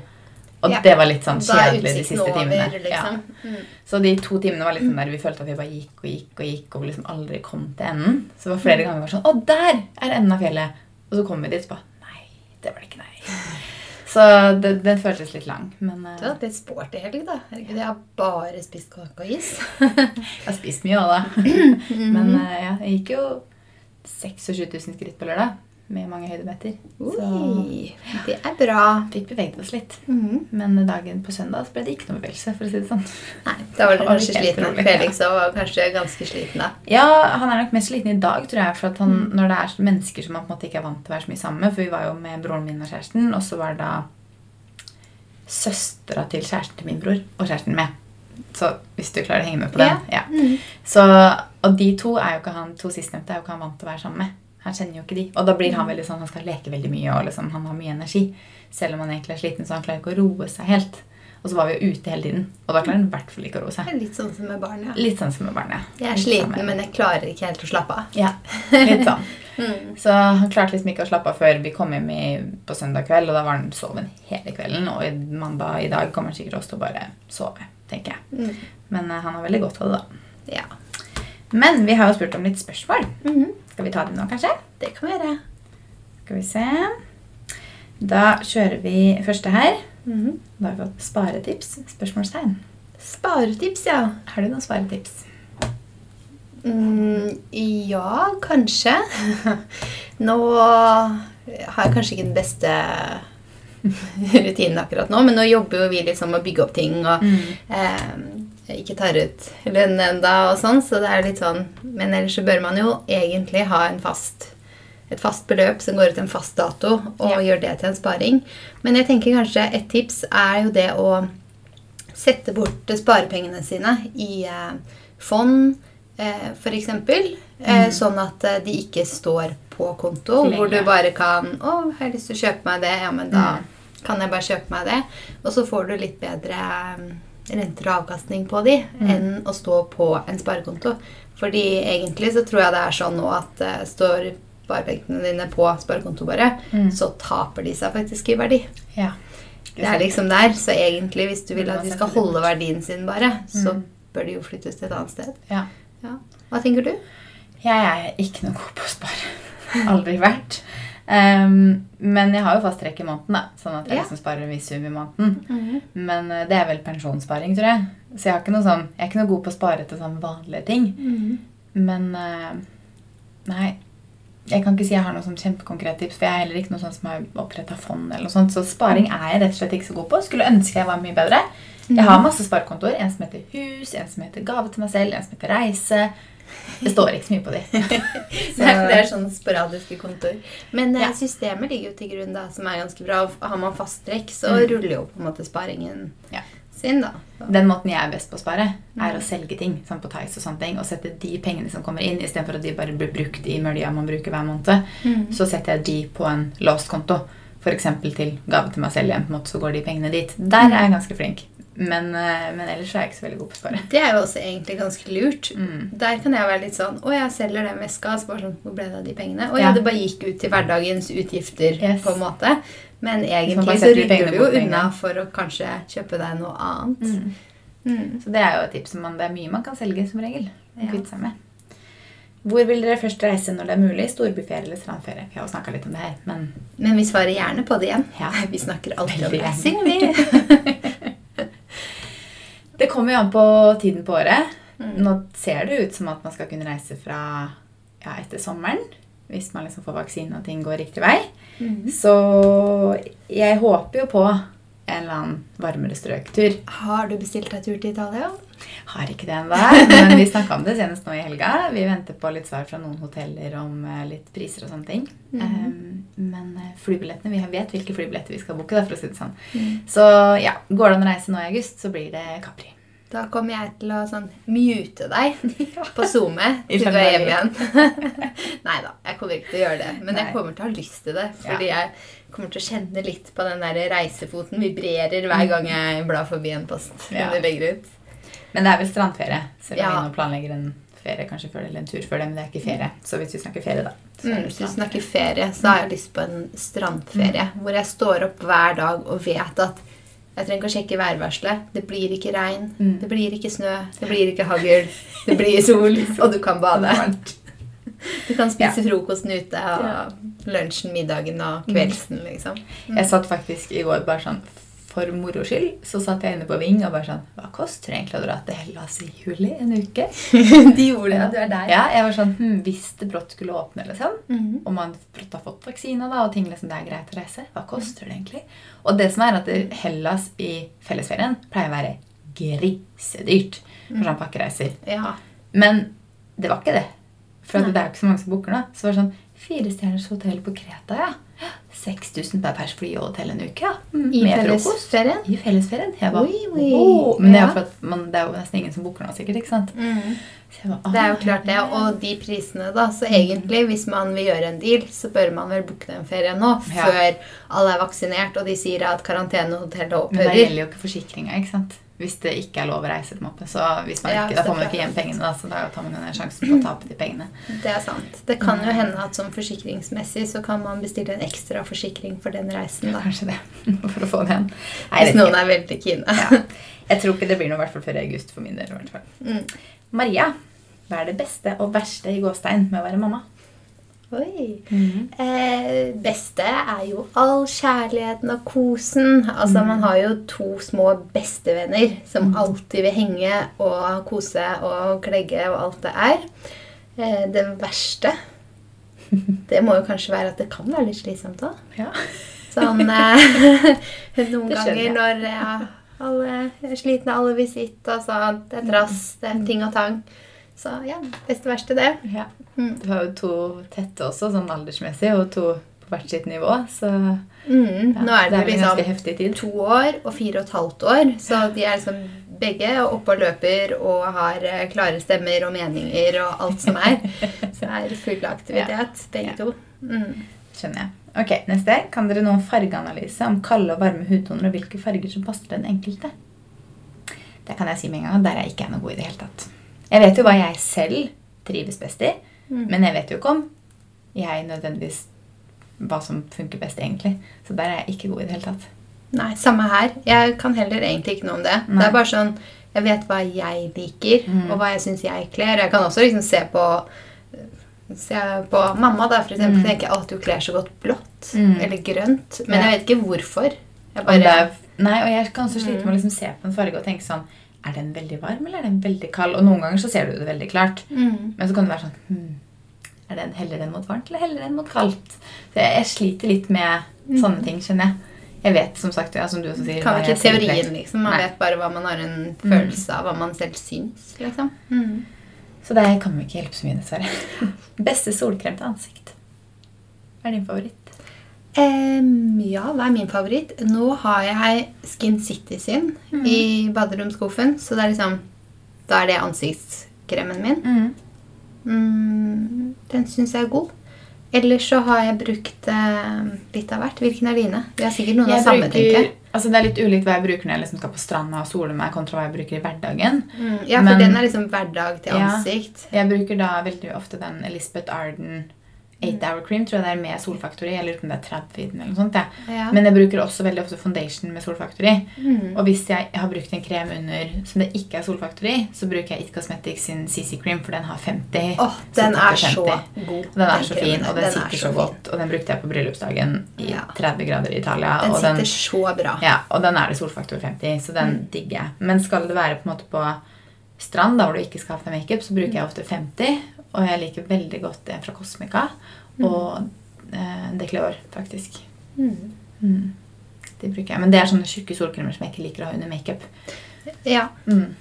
Og Ja. det var litt sånn kjedelig de siste over, timene. Ja. liksom. Mm. Så de to timene var litt sånn der vi følte at vi bare gikk og gikk og gikk og liksom aldri kom til enden. Så det var flere ganger vi var sånn Å, der er enden av fjellet! Og så kom vi dit og bare Nei, det var det ikke, nei. Så det, den føltes litt lang. Men eh, Du har hatt litt sporty helg, da. Herregud, jeg har bare spist kake og is. jeg har spist mye av da. Men eh, ja, jeg gikk jo 26 000 skritt på lørdag med mange høydemeter. Så det er bra. fikk beveget oss litt. Mhm. Men dagen på søndag ble det ikke noe bevegelse, for å si det sånn. Nei, da var du kanskje sliten. rolig, ja. Felix også var kanskje ganske sliten da. Ja, han er nok mest sliten i dag, tror jeg. For han, når det er mennesker som man på en måte ikke er vant til å være så mye sammen med For vi var jo med broren min og kjæresten, og så var det da søstera til kjæresten til min bror og kjæresten med. Så hvis du klarer å henge med på den. Ja. Mhm. Så, og de to er jo ikke han to sistnevnte er jo ikke han vant til å være sammen med. Han kjenner jo ikke de. Og da blir han veldig sånn, han skal leke veldig mye, og liksom, han har mye energi. Selv om han egentlig er sliten, så han klarer ikke å roe seg helt. Og så var vi jo ute hele tiden, og da klarer han i hvert fall ikke å roe seg. litt sånn som med barn, ja. Litt sånn som med barnet. Jeg er sliten, men jeg klarer ikke helt å slappe av. Ja, litt sånn. Mm. Så han klarte liksom ikke å slappe av før vi kom hjem i, på søndag kveld, og da var han soven hele kvelden. Og i mandag i dag kommer han sikkert også til å bare sove, tenker jeg. Mm. Men uh, han har veldig godt av det, da. Ja. Men vi har jo spurt om litt spørsmål. Mhm. Skal vi ta dem nå, kanskje? Det kan vi gjøre. Skal vi se. Da kjører vi første her. Mhm. Da har vi fått sparetips. Spørsmålstegn. Sparetips, ja. Har du noen sparetips? Mm, ja, kanskje. Nå har jeg kanskje ikke den beste rutinen akkurat nå, men nå jobber jo vi liksom med å bygge opp ting og eh, ikke tar ut lønn enda og sånn, så det er litt sånn Men ellers så bør man jo egentlig ha en fast et fast beløp som går ut en fast dato, og Ja. gjør det til en sparing. Men jeg tenker kanskje et tips er jo det å sette bort sparepengene sine i eh, fond, eh, f.eks. Mm. sånn at eh, de ikke står på konto, hvor du bare kan 'Å, jeg har lyst til å kjøpe meg det.' Ja, men da kan jeg bare kjøpe meg det. Og så får du litt bedre eh, renter og avkastning på de enn å stå på en sparekonto. Fordi egentlig så tror jeg det er sånn nå at uh, står sparepengene dine på sparekonto bare, så taper de seg faktisk i verdi. Ja. Det er liksom der, så egentlig hvis du vil at de skal holde verdien sin bare, så Mm. bør de jo flyttes til et annet sted. ja. Ja. Hva tenker du? Jeg er ikke noe god på å spare. Aldri vært. Um, men jeg har jo fast trekk i måneden, da, sånn at jeg Ja. liksom sparer en viss sum i måneden. Men uh, det er vel pensjonssparing, tror jeg. Så jeg, har ikke noe sånn, jeg er ikke noe god på å spare til sånne vanlige ting. Men uh, nei. Jeg kan ikke si jeg har noe sånn kjempekonkret tips, for jeg er heller ikke noe sånn som har oppretta fond. eller noe sånt, Så sparing er jeg rett og slett ikke så god på. Skulle ønske jeg var mye bedre. Jeg har masse sparekontoer. En som heter Hus, en som heter Gave til meg selv, en som heter Reise. Det står ikke så mye på de. Det er, det er sånne sporadiske kontor. Men eh, Ja. systemet ligger jo til grunn, da, som er ganske bra. Har man fast trekk, så Mm. ruller jo på en måte sparingen Ja. sin, da. Så. Den måten jeg er best på å spare, er å selge ting sånn på Tice og sånne ting, og sette de pengene som kommer inn, istedenfor at de bare blir brukt i mølja man bruker hver måned. Så setter jeg de på en låst konto. F.eks. til gave til meg selv igjen, på en måte, så går de pengene dit. Der er jeg ganske flink. Men, eh, men ellers er jeg ikke så veldig god på å spare. Det er jo også egentlig ganske lurt. Mm. Der kan jeg være litt sånn Å, jeg selger den veska. Så bare sånn, Hvor ble det av de pengene? Å Ja. det bare gikk ut til hverdagens utgifter, Yes. på en måte. Men egentlig så de rydder du jo unna for å kanskje kjøpe deg noe annet. Mm. Så det er jo et tips. Man, det er mye man kan selge, som regel. Ja. Kvitte seg med. Hvor vil dere først reise når det er mulig? Storbyferie eller strandferie? Vi har jo snakka litt om det her, men Men vi svarer gjerne på det igjen. Ja. Vi snakker alltid om reising, vi. Det kommer jo an på tiden på året. Mm. Nå ser det ut som at man skal kunne reise fra ja, etter sommeren. Hvis man liksom får vaksine og ting går riktig vei. Mm. Så jeg håper jo på en eller annen varmere strøktur. Har du bestilt deg tur til Italia? Har ikke det ennå, men vi snakka om det senest nå i helga. Vi venter på litt svar fra noen hoteller om eh, litt priser og sånne ting. Um, men eh, flybillettene, vi vet hvilke flybilletter vi skal booke. Da, for å si det sånn. Så ja, går det an å reise nå i august, så blir det Capri. Da kommer jeg til å sånn mute deg på SoMe til du er hjemme igjen. Nei da, jeg kommer ikke til å gjøre det. Men Nei. jeg kommer til å ha lyst til det. Fordi jeg kommer til å kjenne litt på den der reisefoten vibrerer hver gang jeg blar forbi en post Ja. du legger ut. Men det er vel strandferie. Selv om Ja. vi nå planlegger en ferie kanskje før det, eller en tur før det, men det er ikke ferie. Så hvis vi snakker ferie, da. Så Mm, hvis du snakker ferie, så har jeg lyst på en strandferie. Hvor jeg står opp hver dag og vet at jeg trenger ikke å sjekke værvarselet. Det blir ikke regn, Mm. det blir ikke snø, det blir ikke hagl. Det blir sol, og du kan bade. Du kan spise frokosten ute, og lunsjen, middagen og kveldsen, liksom. Jeg satt faktisk i går bare sånn for moro skyld. Så satt jeg inne på Ving og bare sånn Hva koster det egentlig å dra til Hellas i juli? En uke? De gjorde det, ja. du er der. Ja, jeg var sånn hm, Hvis det brått skulle åpne, liksom, -hmm. og man brått har fått vaksina, da, og ting liksom det er greit å reise, hva koster det egentlig? Og det som er at Hellas i fellesferien pleier å være grisedyrt for sånn pakkereiser. Ja. Men det var ikke det. For det er jo ikke så mange som booker nå. Så det var sånn Firestjerners hotell på Kreta, ja. 6000 per pers fly og hotell en uke, ja. Mm, I med fellesferien? I fellesferien. Jeg bare, Oi, oi. Oh, Men det er Ja. at man, det er jo nesten ingen som booker nå, sikkert. ikke sant? Mm. Bare, Det er jo «Ah, klart det, og de prisene da, så egentlig hvis man vil gjøre en deal, så bør man vel booke den ferien nå, Ja. før alle er vaksinert, og de sier at karantenehotell Men det gjelder jo ikke forsikringa, ikke sant? Hvis det ikke er lov å reise. på en måte. Så hvis man ikke, Da får man ikke igjen pengene, da, så da tar man jo sjanse på å tape de pengene. Det er sant. Det kan jo hende at som forsikringsmessig så kan man bestille en ekstra forsikring for den reisen. da. Kanskje det, for å få igjen. Nei, Hvis noen er veldig kine. Ja. Jeg tror ikke det blir noe i hvert fall før i august for min del. i hvert fall. Mm. Maria, hva er det beste og verste i gåstein med å være mamma? Oi. Eh, beste er jo all kjærligheten og kosen. Altså, Mm. Man har jo to små bestevenner som alltid vil henge og kose og klegge og alt det er. Eh, det verste det må jo kanskje være at det kan være litt slitsomt òg. Ja. Sånn eh, Noen ganger jeg. når ja, alle er slitne, alle vil sitte, og så det er trass, det er ting og tang. Så ja, beste verste det. ja. Mm. Du har jo to tette også, sånn aldersmessig, og to på hvert sitt nivå. Så Mm, ja, nå er det, det en liksom ganske heftig tid. to år og fire og et halvt år, så de er liksom begge oppe og løper og har eh, klare stemmer og meninger og alt som er. Så det er full aktivitet, begge Ja. to. Mm. Skjønner jeg. Ok, Neste. Kan dere noen fargeanalyse om kalde og varme hudtoner og hvilke farger som passer den enkelte? Det kan jeg si med en gang. og Der er jeg ikke noe god i det hele tatt. Jeg vet jo hva jeg selv trives best i, Mm. men jeg vet jo ikke om jeg nødvendigvis hva som funker best, egentlig. Så der er jeg ikke god i det hele tatt. Nei, samme her. Jeg kan heller egentlig ikke noe om det. Nei. Det er bare sånn Jeg vet hva jeg liker, Mm. og hva jeg syns jeg kler. Jeg kan også liksom se på Se på mamma, da, for eksempel. Mm. tenker jeg at hun kler så godt blått Mm. eller grønt. Men Ja. jeg vet ikke hvorfor. Bare, nei, og jeg kan også slite Mm. med å liksom se på en farge og tenke sånn Er den veldig varm, eller er den veldig kald? Og noen ganger så ser du det veldig klart. mm. Men så kan det være sånn hmm, Er den heller den mot varmt, eller heller den mot kaldt? Så jeg, jeg sliter litt med sånne ting, skjønner jeg. Jeg vet som sagt, ja, som du også sier Kan ikke teorien, liksom. Man Nei. vet bare hva man har en følelse av, hva man selv syns. liksom. Mm. Så det kan vi ikke hjelpe så mye, dessverre. Beste solkrem til ansikt. Hva er din favoritt? Um, ja, hva er min favoritt? Nå har jeg Skin City sin i baderomsskuffen, så det er liksom Da er det ansiktskremen min. Mm, den syns jeg er god. Ellers så har jeg brukt eh, litt av hvert. Hvilken er dine? Vi har sikkert noen Jeg av samme, tenker altså det er litt ulikt hva jeg bruker når jeg liksom skal på stranda og sole meg, kontra hva jeg bruker i hverdagen. Mm, ja, for Men- den er liksom hverdag til Ja. ansikt. Jeg bruker da veldig ofte den Elisabeth Arden 8 Hour Cream. Tror jeg det er med solfaktori, eller Jeg lurer på om det er 30 i eller noe sånt. Ja. Ja. Men jeg bruker også veldig ofte foundation med Solfaktori. Mm. Og hvis jeg har brukt en krem under som det ikke er Solfaktori, så bruker jeg It Cosmetics sin CC Cream, for den har 50. Åh, den er så 50. god. Den, den er så fin, og den, den sitter så så godt. Og den brukte jeg på bryllupsdagen i Ja. 30 grader i Italia. Den og sitter så bra. ja, og den er det solfaktor 50, så den Mm. digger jeg. Men skal det være på en måte på strand, da hvor du ikke skal ha på deg makeup, så bruker jeg ofte 50. Og jeg liker veldig godt det fra Cosmica og eh, Decleor, faktisk. Mm. Mm. De bruker jeg. Men det er sånne tjukke solkremer som jeg ikke liker å ha under makeup. Ja, Mm.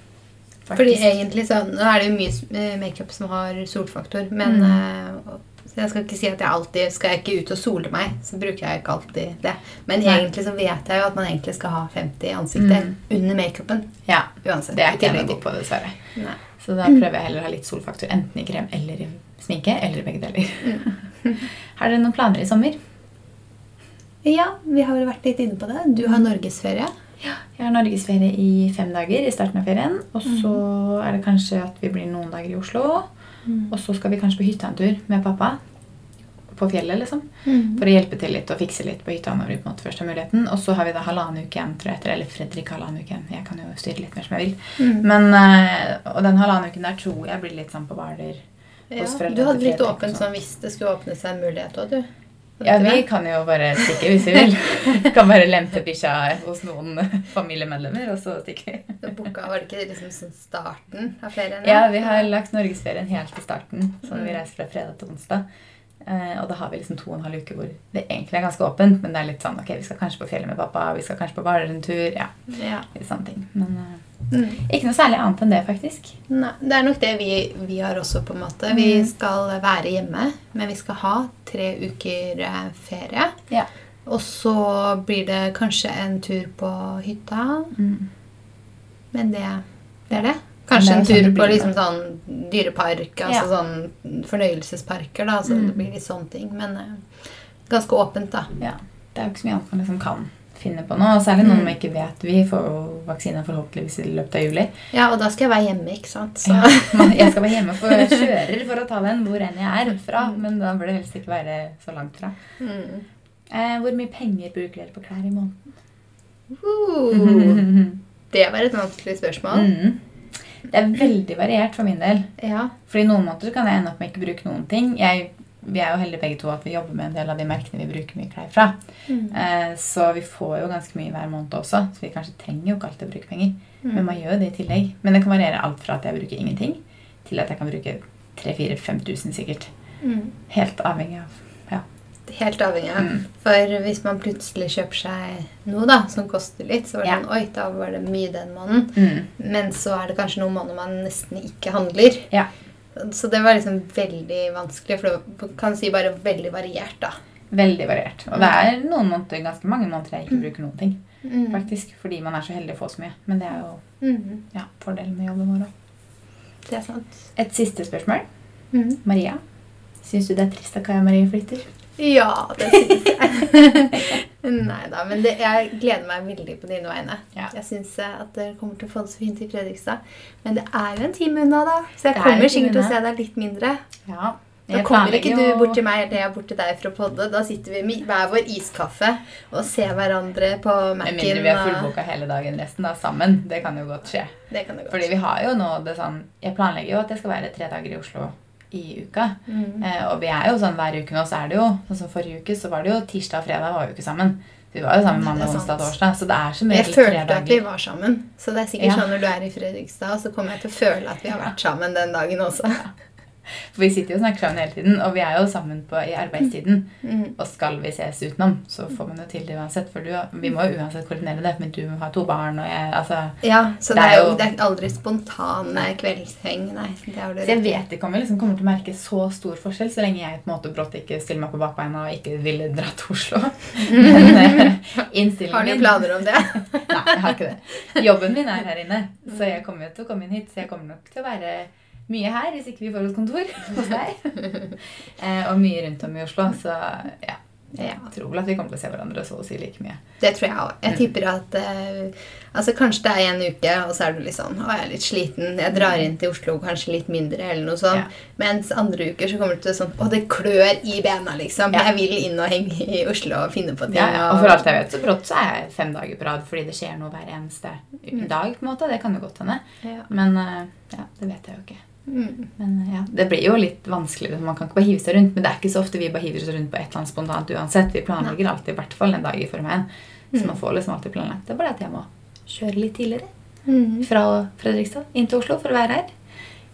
fordi egentlig så Nå er det jo mye eh, makeup som har solfaktor, men Mm. eh, jeg skal ikke si at jeg alltid Skal jeg ikke ut og sole meg, så bruker jeg ikke alltid det. Men Nei. egentlig så vet jeg jo at man egentlig skal ha 50 i ansiktet Mm. under makeupen. Ja, Uansett. det er ikke jeg noe god på, dessverre. Nei. Så da prøver jeg heller å ha litt solfaktor enten i krem eller i sminke. Eller i begge deler. Mm. Har dere noen planer i sommer? Ja, vi har vel vært litt inne på det. Du har norgesferie. Jeg har norgesferie i fem dager i starten av ferien. Og så Mm. er det kanskje at vi blir noen dager i Oslo. Og så skal vi kanskje på hytta en tur med pappa. På fjellet, liksom. Mm. For å hjelpe til litt og fikse litt på hytta når vi på en måte først har muligheten. Og så har vi da halvannen uke igjen, tror jeg. etter- Eller Fredrik halvannen uke igjen. Jeg kan jo styre litt mer som jeg vil. Mm. Men, eh, og den halvannen uken der tror jeg blir litt sånn på Hvaler. Ja, du hadde blitt åpen sånn. sånn hvis det skulle åpne seg en mulighet òg, du. Ja, vi kan jo bare stikke hvis vi vil. kan bare lempe bikkja hos noen familiemedlemmer, og så stikker vi. Så Boka var det ikke liksom sånn starten av ferien? Ja, vi har lagt norgesferien helt til starten, så Mm. vi reiser fra fredag til onsdag. Eh, og da har vi liksom to og en halv uke hvor det egentlig er ganske åpent, men det er litt sånn ok, vi skal kanskje på fjellet med pappa, vi skal kanskje på Hvaler en tur. Ja, Ja. litt sånne ting. Men eh, Mm. ikke noe særlig annet enn det, faktisk. Nei, det er nok det vi, vi har også, på en måte. Vi Mm. skal være hjemme, men vi skal ha tre uker eh, ferie. Ja. Og så blir det kanskje en tur på hytta. Mm. Men det, det er det. Kanskje en sånn tur på liksom sånn dyrepark, altså Ja. sånn fornøyelsesparker, da. Så Mm. det blir litt sånne ting. Men eh, ganske åpent, da. Ja, det er jo ikke så mye annet man liksom kan finne på nå. Og særlig noen Mm. man ikke vet. Vi får jo vaksine forhåpentligvis i løpet av juli. Ja, og da skal jeg være hjemme, ikke sant. Så. Ja, jeg skal være hjemme for kjører for å ta den hvor enn jeg er fra. Mm. Men da bør det helst ikke være så langt fra. Mm. Eh, hvor mye penger bruker dere på klær i måneden? Uh, det var et vanskelig spørsmål. Mm. Det er veldig variert for min del. Ja. Fordi noen måneder kan jeg ende opp med ikke bruke noen ting. Jeg, vi er jo heldige begge to at vi jobber med en del av de merkene vi bruker mye klær fra. Mm. Eh, så vi får jo ganske mye hver måned også, så vi kanskje trenger jo ikke alltid å bruke penger. Mm. Men man gjør jo det i tillegg. Men det kan variere alt fra at jeg bruker ingenting, til at jeg kan bruke 3000-5000 sikkert. Mm. Helt avhengig av Helt avhengig av. Mm. For hvis man plutselig kjøper seg noe da, som koster litt, så var det Ja. sånn Oi, da var det mye den måneden. mm. Men så er det kanskje noen måneder man nesten ikke handler. Ja. Så det var liksom veldig vanskelig, for det kan si bare veldig variert, da. Veldig variert. Og det er noen måneder, ganske mange måneder jeg ikke Mm. bruker noen ting. Mm. Faktisk, Fordi man er så heldig å få så mye. Men det er jo Mm. ja, fordelen med jobben vår òg. Det er sant. Et siste spørsmål. Mm. Maria, syns du det er trist at Kaja Marie flytter? Ja, det syns jeg. Nei da, men det, jeg gleder meg veldig på dine vegne. Ja. Jeg syns at dere kommer til å få det så fint i Fredrikstad. Men det er jo en time unna, da. Så jeg er kommer sikkert til å se deg litt mindre. Ja. Da kommer ikke du bort til meg eller jeg bort til deg for å podde. Da sitter vi med hver vår iskaffe og ser hverandre på Med Mac-en. mindre vi er fullboka hele dagen resten da, sammen. Det kan jo godt skje. Det kan det godt. Fordi vi har jo nå det sånn Jeg planlegger jo at jeg skal være tre dager i Oslo i uka. Mm. Eh, og vi er jo sånn hver uke nå, så er det jo Sånn som forrige uke, så var det jo tirsdag og fredag var jo ikke sammen. Vi var jo sammen er mandag, onsdag, torsdag. Så det er som Jeg regel tre følte at vi var sammen. Så det er sikkert Ja. sånn når du er i Fredrikstad, så kommer jeg til å føle at vi har vært sammen den dagen også. For vi sitter jo og snakker sammen hele tiden, og vi er jo sammen på, i arbeidstiden. Mm. Og skal vi ses utenom, så får man jo til det uansett. For du, vi må jo uansett koordinere det, men du har to barn, og jeg Altså Ja, så Det er jo det er aldri spontane kveldsheng. Nei, det har du Så jeg vet ikke om jeg liksom kommer til å merke så stor forskjell så lenge jeg på en måte brått ikke stiller meg på bakbeina og ikke ville dra til Oslo. Men eh, innstillingen Har du planer om det? Nei, jeg har ikke det. Jobben min er her inne, så jeg kommer jo til å komme inn hit. Så jeg kommer nok til å være mye her hvis ikke vi får oss kontor hos deg. Eh, og mye rundt om i Oslo. Så ja, jeg tror vel at vi kommer til å se hverandre så å si like mye. Det tror jeg òg. Jeg Mm. tipper at eh, altså Kanskje det er en uke, og så er du litt sånn Å, jeg er litt sliten. Jeg drar inn til Oslo kanskje litt mindre, eller noe sånt. Ja. Mens andre uker så kommer du til sånn Å, det klør i bena, liksom. Ja. Jeg vil inn og henge i Oslo og finne på ting. Ja, ja. Og for alt jeg vet, så brått så er jeg fem dager på rad fordi det skjer noe hver eneste Mm. dag. på en måte. Det kan jo godt hende. Men eh, ja, det vet jeg jo ikke. Mm. Men ja, Det blir jo litt vanskeligere. Man kan ikke bare hive seg rundt. Men det er ikke så ofte vi bare hiver oss rundt på et eller annet spontant uansett. Vi planlegger alltid i hvert fall en dag i forveien. Så Mm. man får liksom alltid planlagt. Det er bare at jeg må kjøre litt tidligere Mm. fra Fredrikstad inn til Oslo for å være her.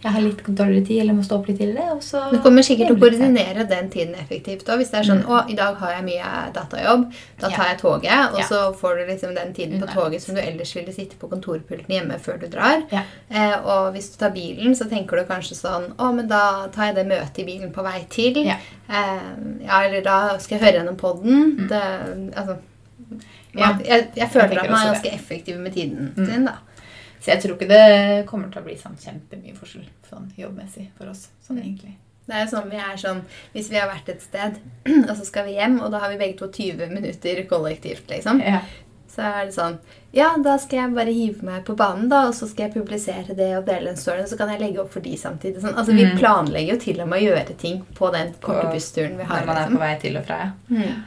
Jeg har litt dårligere tid eller må stå opp litt tidligere. Og så Du kommer sikkert til å koordinere den tiden effektivt Og Hvis det er sånn Mm. å, i dag har jeg mye datajobb, da tar Ja. jeg toget, og Ja. så får du liksom den tiden på toget som du ellers ville sitte på kontorpulten hjemme før du drar. Ja. Eh, og hvis du tar bilen, så tenker du kanskje sånn Å, men da tar jeg det møtet i bilen på vei til. Ja. Eh, ja, eller da skal jeg høre gjennom podden. Mm. Det, altså, man, jeg, jeg føler jeg at man er ganske ganske effektiv med tiden Mm. sin, da. Så jeg tror ikke det kommer til å bli sånn kjempemye forskjell sånn jobbmessig for oss. sånn egentlig. Det er jo sånn vi er sånn Hvis vi har vært et sted, og så skal vi hjem, og da har vi begge to 20 minutter kollektivt, liksom. Ja. Så er det sånn Ja, da skal jeg bare hive meg på banen, da, og så skal jeg publisere det og dele en story, og så kan jeg legge opp for de samtidig. Sånn. Altså, Vi Mm. planlegger jo til og med å gjøre ting på den korte På- bussturen vi har. Når man er på Liksom. vei til og fra, ja. Mm.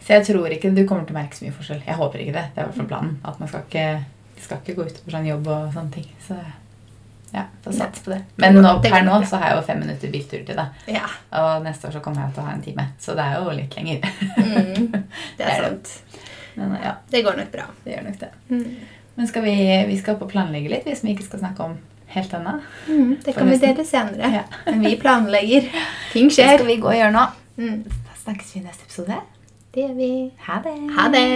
Så jeg tror ikke du kommer til å merke så mye forskjell. Jeg håper ikke det. Det er i hvert fall planen. At man skal ikke, skal ikke gå utover sånn jobb og sånne ting. Så ja, får satse på det. Men Det nå, per nå så har jeg jo fem minutter biltur til deg. Ja. Og neste år så kommer jeg til å ha en time. Så det er jo litt lenger. Mm. Det Det er sant. Men ja, Det går nok bra. det gjør nok det. Mm. Men skal vi, vi skal opp og planlegge litt, hvis vi ikke skal snakke om helt ennå. Mm. Det kan vi dele senere. Ja. Men vi planlegger. Ting Det skjer. skal vi gå og gjøre nå. Mm. Da snakkes vi i neste episode. Det gjør vi. Ha det. Ha det.